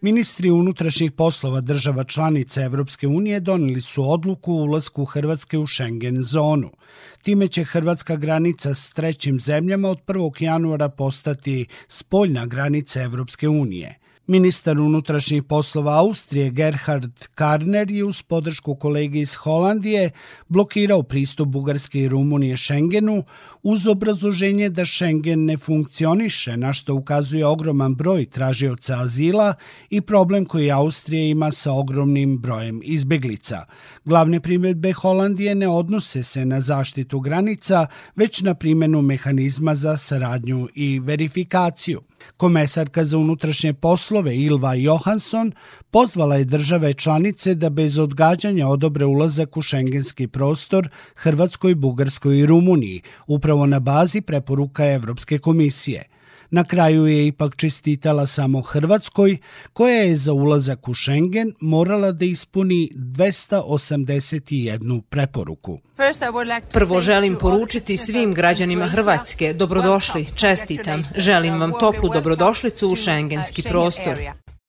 Ministri unutrašnjih poslova država članica Evropske unije doneli su odluku o ulasku Hrvatske u Schengen zonu. Time će hrvatska granica s trećim zemljama od 1. januara postati spoljna granica Evropske unije. Ministar unutrašnjih poslova Austrije Gerhard Karner je uz podršku kolege iz Holandije blokirao pristup Bugarske i Rumunije Schengenu uz obrazloženje da Schengen ne funkcioniše, na što ukazuje ogroman broj tražioca azila i problem koji Austrija ima sa ogromnim brojem izbeglica. Glavne primjedbe Holandije ne odnose se na zaštitu granica, već na primjenu mehanizma za saradnju i verifikaciju. Komesarka za unutrašnje poslove Ilva Johansson pozvala je države članice da bez odgađanja odobre ulazak u šengenski prostor Hrvatskoj, Bugarskoj i Rumuniji, upravo na bazi preporuka Evropske komisije – Na kraju je ipak čestitala samo Hrvatskoj, koja je za ulazak u Schengen morala da ispuni 281 preporuku. Prvo želim poručiti svim građanima Hrvatske dobrodošli, čestitam, želim vam toplu dobrodošlicu u šengenski prostor.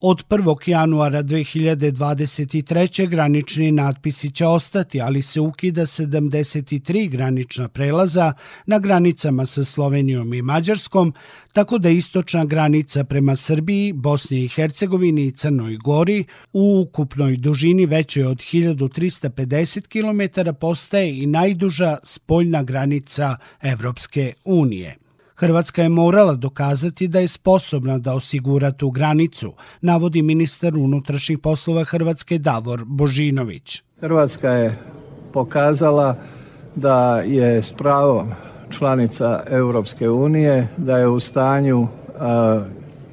Od 1. januara 2023. granični natpisi će ostati, ali se ukida 73 granična prelaza na granicama sa Slovenijom i Mađarskom, tako da istočna granica prema Srbiji, Bosni i Hercegovini i Crnoj Gori u ukupnoj dužini većoj od 1350 km postaje i najduža spoljna granica Evropske unije. Hrvatska je morala dokazati da je sposobna da osigura tu granicu, navodi ministar unutrašnjih poslova Hrvatske Davor Božinović. Hrvatska je pokazala da je s pravom članica Europske unije, da je u stanju,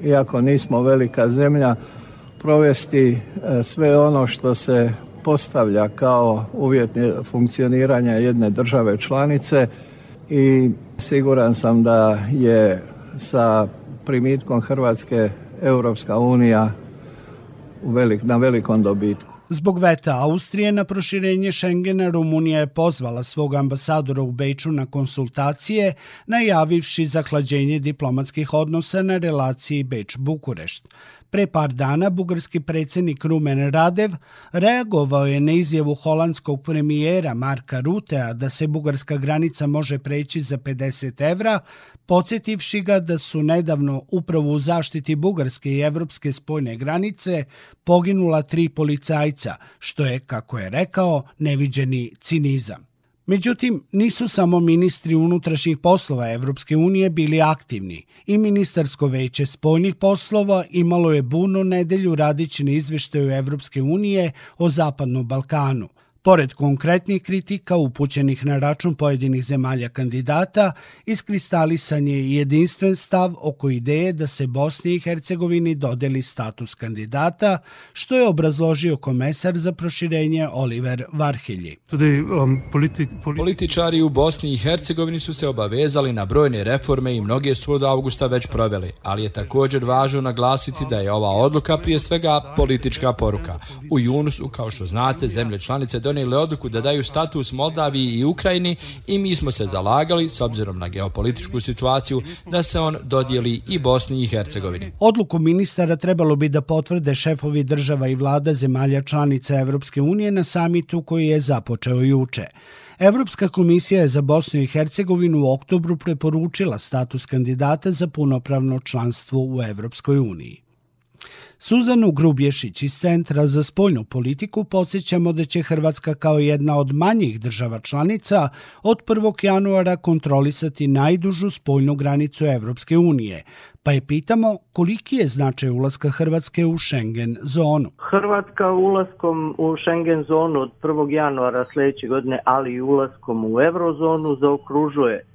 iako nismo velika zemlja, provesti sve ono što se postavlja kao uvjet funkcioniranja jedne države članice i Siguran sam da je sa primitkom Hrvatske Europska unija velik, na velikom dobitku. Zbog veta Austrije na proširenje Schengena, Rumunija je pozvala svog ambasadora u Beču na konsultacije, najavivši zahlađenje diplomatskih odnosa na relaciji Beč-Bukurešt. Pre par dana bugarski predsednik Rumen Radev reagovao je na izjavu holandskog premijera Marka Rutea da se bugarska granica može preći za 50 evra, podsjetivši ga da su nedavno upravo u zaštiti bugarske i evropske spoljne granice poginula tri policajca, što je, kako je rekao, neviđeni cinizam. Međutim, nisu samo ministri unutrašnjih poslova Evropske unije bili aktivni. I ministarsko veće spoljnih poslova imalo je bunu nedelju radići na izveštaju Evropske unije o Zapadnom Balkanu. Pored konkretnih kritika upućenih na račun pojedinih zemalja kandidata, iskristalisan je jedinstven stav oko ideje da se Bosni i Hercegovini dodeli status kandidata, što je obrazložio komesar za proširenje Oliver Varhelji. Um, Političari u Bosni i Hercegovini su se obavezali na brojne reforme i mnoge su od avgusta već proveli, ali je također važno naglasiti da je ova odluka prije svega politička poruka. U junu su, kao što znate, zemlje članice donijeli donijeli odluku da daju status Moldaviji i Ukrajini i mi smo se zalagali, s obzirom na geopolitičku situaciju, da se on dodijeli i Bosni i Hercegovini. Odluku ministara trebalo bi da potvrde šefovi država i vlada zemalja članica Evropske unije na samitu koji je započeo juče. Evropska komisija je za Bosnu i Hercegovinu u oktobru preporučila status kandidata za punopravno članstvo u Evropskoj uniji. Suzanu Grubješić iz Centra za spoljnu politiku podsjećamo da će Hrvatska kao jedna od manjih država članica od 1. januara kontrolisati najdužu spoljnu granicu Evropske unije, pa je pitamo koliki je značaj ulaska Hrvatske u Schengen zonu. Hrvatska ulaskom u Schengen zonu od 1. januara sledeće godine, ali i ulaskom u eurozonu zaokružuje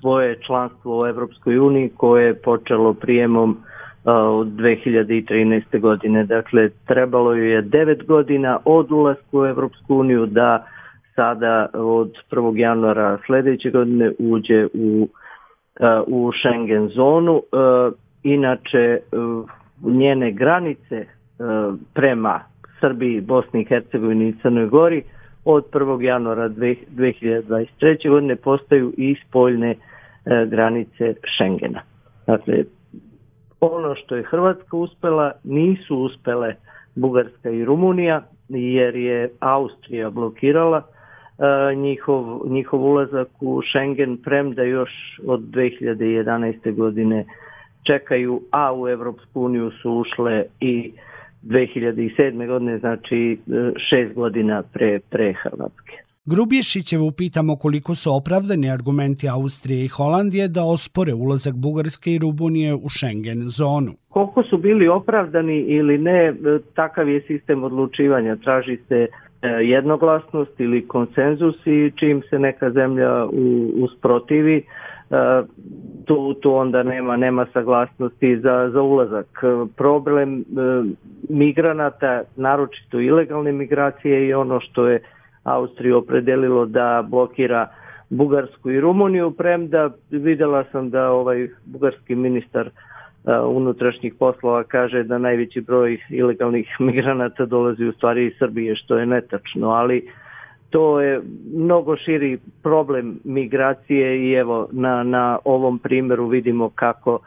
svoje članstvo u Evropskoj uniji koje je počelo prijemom od 2013. godine. Dakle, trebalo je 9 godina od ulasku u Evropsku uniju da sada od 1. januara sledeće godine uđe u, u Schengen zonu. Inače, njene granice prema Srbiji, Bosni i Hercegovini i Crnoj Gori od 1. januara 2023. godine postaju i spoljne granice Schengena. Dakle, Ono što je Hrvatska uspela, nisu uspele Bugarska i Rumunija, jer je Austrija blokirala e, njihov, njihov ulazak u Schengen, premda još od 2011. godine čekaju, a u Evropsku uniju su ušle i 2007. godine, znači e, šest godina pre, pre Hrvatske. Grubješićevu pitamo koliko su opravdani argumenti Austrije i Holandije da ospore ulazak Bugarske i Rumunije u Schengen zonu. Koliko su bili opravdani ili ne, e, takav je sistem odlučivanja. Traži se e, jednoglasnost ili konsenzus i čim se neka zemlja usprotivi, tu, tu onda nema nema saglasnosti za, za ulazak. Problem migranata, naročito ilegalne migracije i ono što je Austriju opredelilo da blokira Bugarsku i Rumuniju, premda videla sam da ovaj bugarski ministar unutrašnjih poslova kaže da najveći broj ilegalnih migranata dolazi u stvari iz Srbije, što je netačno, ali to je mnogo širi problem migracije i evo na, na ovom primjeru vidimo kako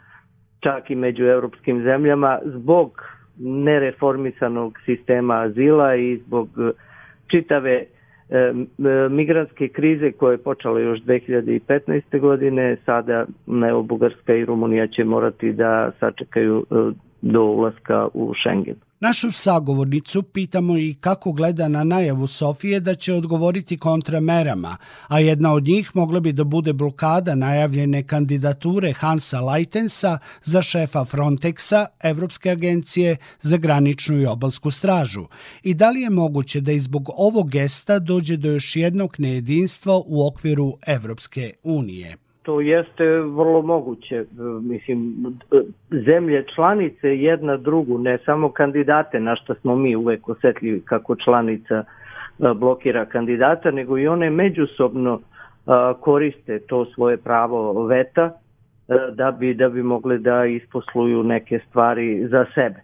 čak i među europskim zemljama zbog nereformisanog sistema azila i zbog čitave E, migrantske krize koje je počela još 2015. godine, sada evo, Bugarska i Rumunija će morati da sačekaju e, do ulaska u Schengen. Našu sagovornicu pitamo i kako gleda na najavu Sofije da će odgovoriti kontramerama, a jedna od njih mogla bi da bude blokada najavljene kandidature Hansa Leitensa za šefa Frontexa, Evropske agencije za graničnu i obalsku stražu. I da li je moguće da izbog ovog gesta dođe do još jednog nejedinstva u okviru Evropske unije? To jeste vrlo moguće. Mislim, zemlje članice jedna drugu, ne samo kandidate, na što smo mi uvek osetljivi kako članica e, blokira kandidata, nego i one međusobno e, koriste to svoje pravo veta e, da bi, da bi mogli da isposluju neke stvari za sebe.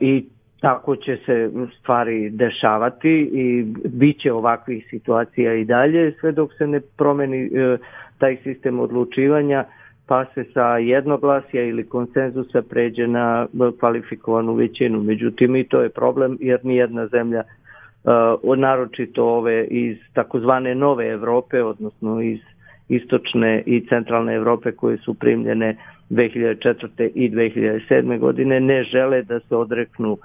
I tako će se stvari dešavati i bit će ovakvih situacija i dalje sve dok se ne promeni taj sistem odlučivanja pa se sa jednoglasja ili konsenzusa pređe na kvalifikovanu većinu. Međutim, i to je problem jer nijedna zemlja uh, naročito ove iz takozvane nove Evrope, odnosno iz istočne i centralne Evrope koje su primljene 2004. i 2007. godine ne žele da se odreknu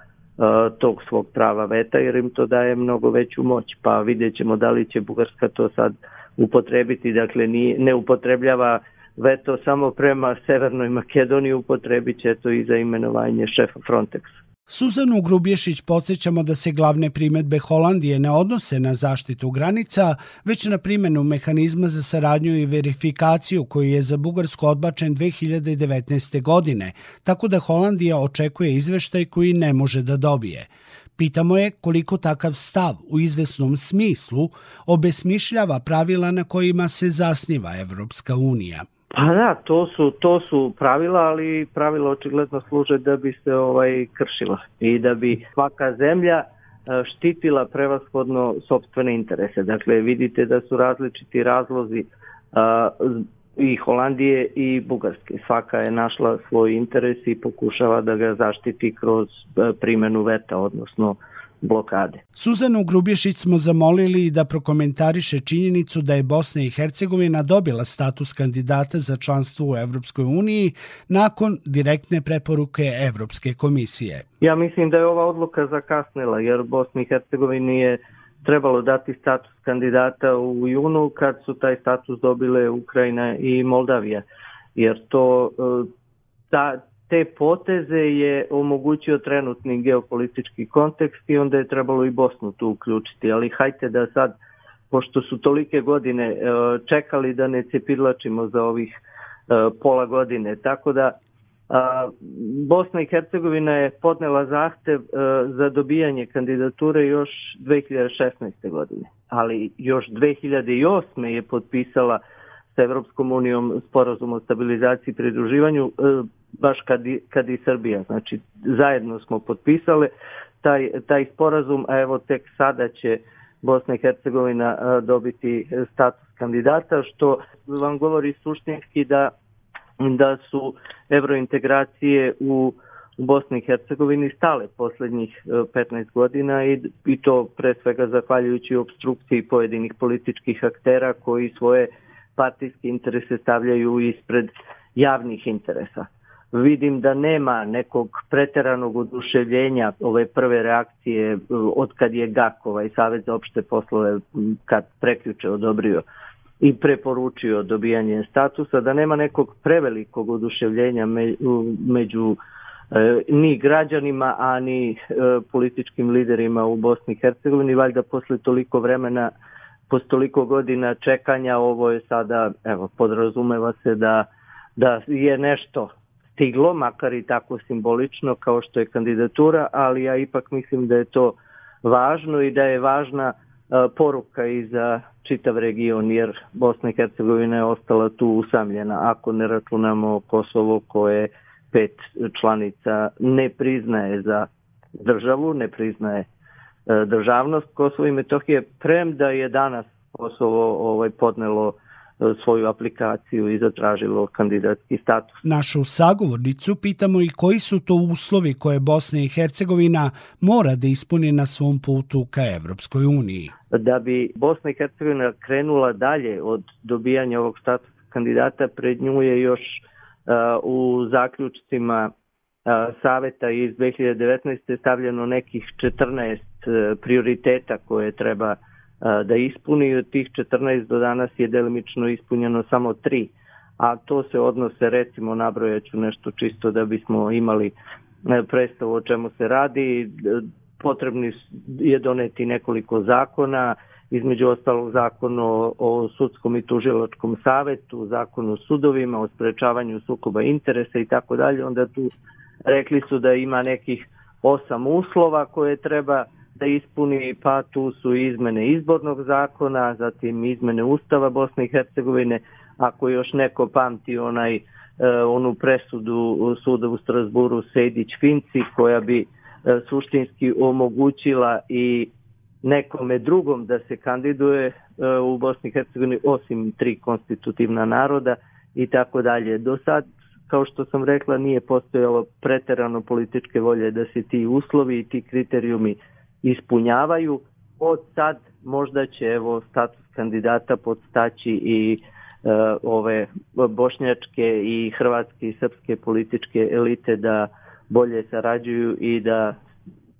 tog svog prava veta jer im to daje mnogo veću moć pa vidjet ćemo da li će Bugarska to sad upotrebiti, dakle ni, ne upotrebljava veto samo prema Severnoj Makedoniji, upotrebit će to i za imenovanje šefa Frontexa. Suzanu Grubješić podsjećamo da se glavne primetbe Holandije ne odnose na zaštitu granica, već na primenu mehanizma za saradnju i verifikaciju koji je za Bugarsku odbačen 2019. godine, tako da Holandija očekuje izveštaj koji ne može da dobije. Pitamo je koliko takav stav u izvesnom smislu obesmišljava pravila na kojima se zasniva Evropska unija. Pa da, to su, to su pravila, ali pravila očigledno služe da bi se ovaj kršila i da bi svaka zemlja e, štitila prevashodno sobstvene interese. Dakle, vidite da su različiti razlozi i Holandije i Bugarske. Svaka je našla svoj interes i pokušava da ga zaštiti kroz e, primenu veta, odnosno blokade. Suzanu Grubješić smo zamolili da prokomentariše činjenicu da je Bosna i Hercegovina dobila status kandidata za članstvo u Evropskoj uniji nakon direktne preporuke Evropske komisije. Ja mislim da je ova odluka zakasnila jer Bosni i Hercegovini je trebalo dati status kandidata u junu kad su taj status dobile Ukrajina i Moldavija jer to e, ta, te poteze je omogućio trenutni geopolitički kontekst i onda je trebalo i Bosnu tu uključiti, ali hajte da sad, pošto su tolike godine e, čekali da ne cepirlačimo za ovih e, pola godine, tako da Bosna i Hercegovina je podnela zahtev za dobijanje kandidature još 2016. godine, ali još 2008. je potpisala sa Evropskom unijom sporazum o stabilizaciji i pridruživanju baš kad i, kad i Srbija. Znači, zajedno smo potpisale taj, taj sporazum, a evo tek sada će Bosna i Hercegovina dobiti status kandidata, što vam govori suštinski da da su evrointegracije u u Bosni i Hercegovini stale poslednjih 15 e, godina i, i to pre svega zahvaljujući obstrukciji pojedinih političkih aktera koji svoje partijske interese stavljaju ispred javnih interesa. Vidim da nema nekog preteranog oduševljenja ove prve reakcije e, od kad je GAK, ovaj Savjet za opšte poslove, kad preključe odobrio i preporučio dobijanje statusa, da nema nekog prevelikog oduševljenja među E, ni građanima, a ni e, političkim liderima u Bosni i Hercegovini. Valjda posle toliko vremena, posle toliko godina čekanja, ovo je sada, evo, podrazumeva se da, da je nešto stiglo, makar i tako simbolično kao što je kandidatura, ali ja ipak mislim da je to važno i da je važna e, poruka i za čitav region, jer Bosna i Hercegovina je ostala tu usamljena, ako ne računamo Kosovo koje pet članica ne priznaje za državu, ne priznaje e, državnost Kosova i Metohije, premda je danas Kosovo ovaj, podnelo svoju aplikaciju i zatražilo kandidatski status. Našu sagovornicu pitamo i koji su to uslovi koje Bosna i Hercegovina mora da ispuni na svom putu ka Evropskoj uniji. Da bi Bosna i Hercegovina krenula dalje od dobijanja ovog statusa kandidata, pred nju je još u zaključcima saveta iz 2019. stavljeno nekih 14 e, prioriteta koje treba da ispuni. Od tih 14 do danas je delimično ispunjeno samo 3, a to se odnose recimo nabrojaću nešto čisto da bismo imali e, predstavu o čemu se radi. E, potrebni je doneti nekoliko zakona, između ostalog zakon o, o sudskom i tužilačkom savetu, zakon o sudovima, o sprečavanju sukoba interesa i tako dalje, onda tu rekli su da ima nekih osam uslova koje treba da ispuni, pa tu su izmene izbornog zakona, zatim izmene Ustava Bosne i Hercegovine, ako još neko pamti onaj e, onu presudu suda u Strasburu Sejdić-Finci koja bi e, suštinski omogućila i nekome drugom da se kandiduje e, u Bosni i Hercegovini osim tri konstitutivna naroda i tako dalje. Do sad, kao što sam rekla, nije postojalo preterano političke volje da se ti uslovi i ti kriterijumi ispunjavaju. Od sad možda će evo status kandidata podstaći i e, ove bošnjačke i hrvatske i srpske političke elite da bolje sarađuju i da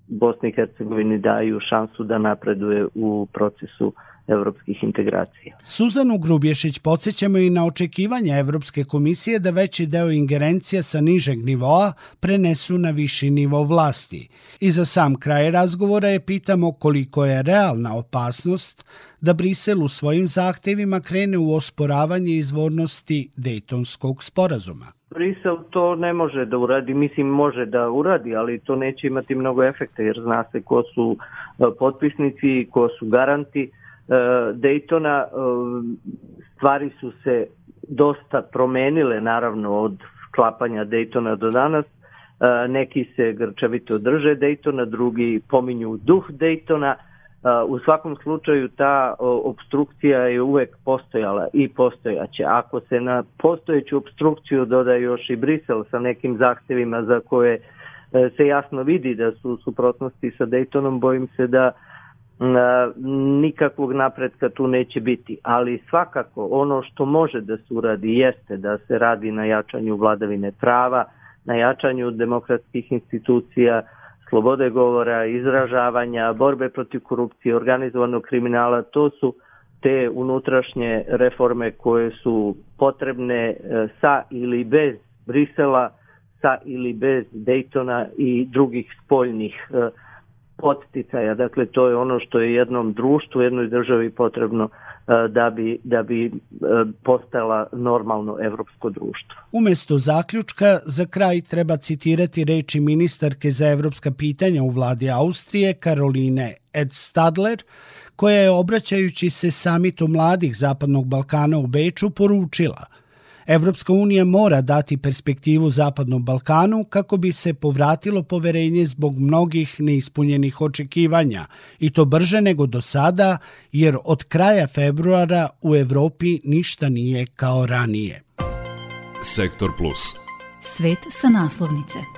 Bosni i Hercegovini daju šansu da napreduje u procesu evropskih integracija. Suzanu Grubješić podsjećamo i na očekivanja Evropske komisije da veći deo ingerencija sa nižeg nivoa prenesu na viši nivo vlasti. I za sam kraj razgovora je pitamo koliko je realna opasnost da Brisel u svojim zahtevima krene u osporavanje izvornosti Dejtonskog sporazuma. Brisel to ne može da uradi, mislim može da uradi, ali to neće imati mnogo efekta jer zna se ko su e, potpisnici, ko su garanti Daytona. E, stvari su se dosta promenile naravno od sklapanja Daytona do danas. Neki se grčavito drže Daytona, drugi pominju duh Daytona, U svakom slučaju ta obstrukcija je uvek postojala i postojaće. Ako se na postojeću obstrukciju doda još i Brisel sa nekim zahtevima za koje e, se jasno vidi da su suprotnosti sa Daytonom, bojim se da nikakvog napretka tu neće biti. Ali svakako ono što može da se uradi jeste da se radi na jačanju vladavine prava, na jačanju demokratskih institucija, slobode govora, izražavanja, borbe protiv korupcije, organizovanog kriminala, to su te unutrašnje reforme koje su potrebne e, sa ili bez Brisela, sa ili bez Daytona i drugih spoljnih e, podsticaja. Dakle, to je ono što je jednom društvu, jednoj državi potrebno E, da bi, da bi e, postala normalno evropsko društvo. Umesto zaključka, za kraj treba citirati reči ministarke za evropska pitanja u vladi Austrije, Karoline Ed Stadler, koja je obraćajući se samitu mladih Zapadnog Balkana u Beču poručila – Evropska unija mora dati perspektivu Zapadnom Balkanu kako bi se povratilo poverenje zbog mnogih neispunjenih očekivanja i to brže nego do sada jer od kraja februara u Evropi ništa nije kao ranije. Sektor Plus. Svet sa naslovnice.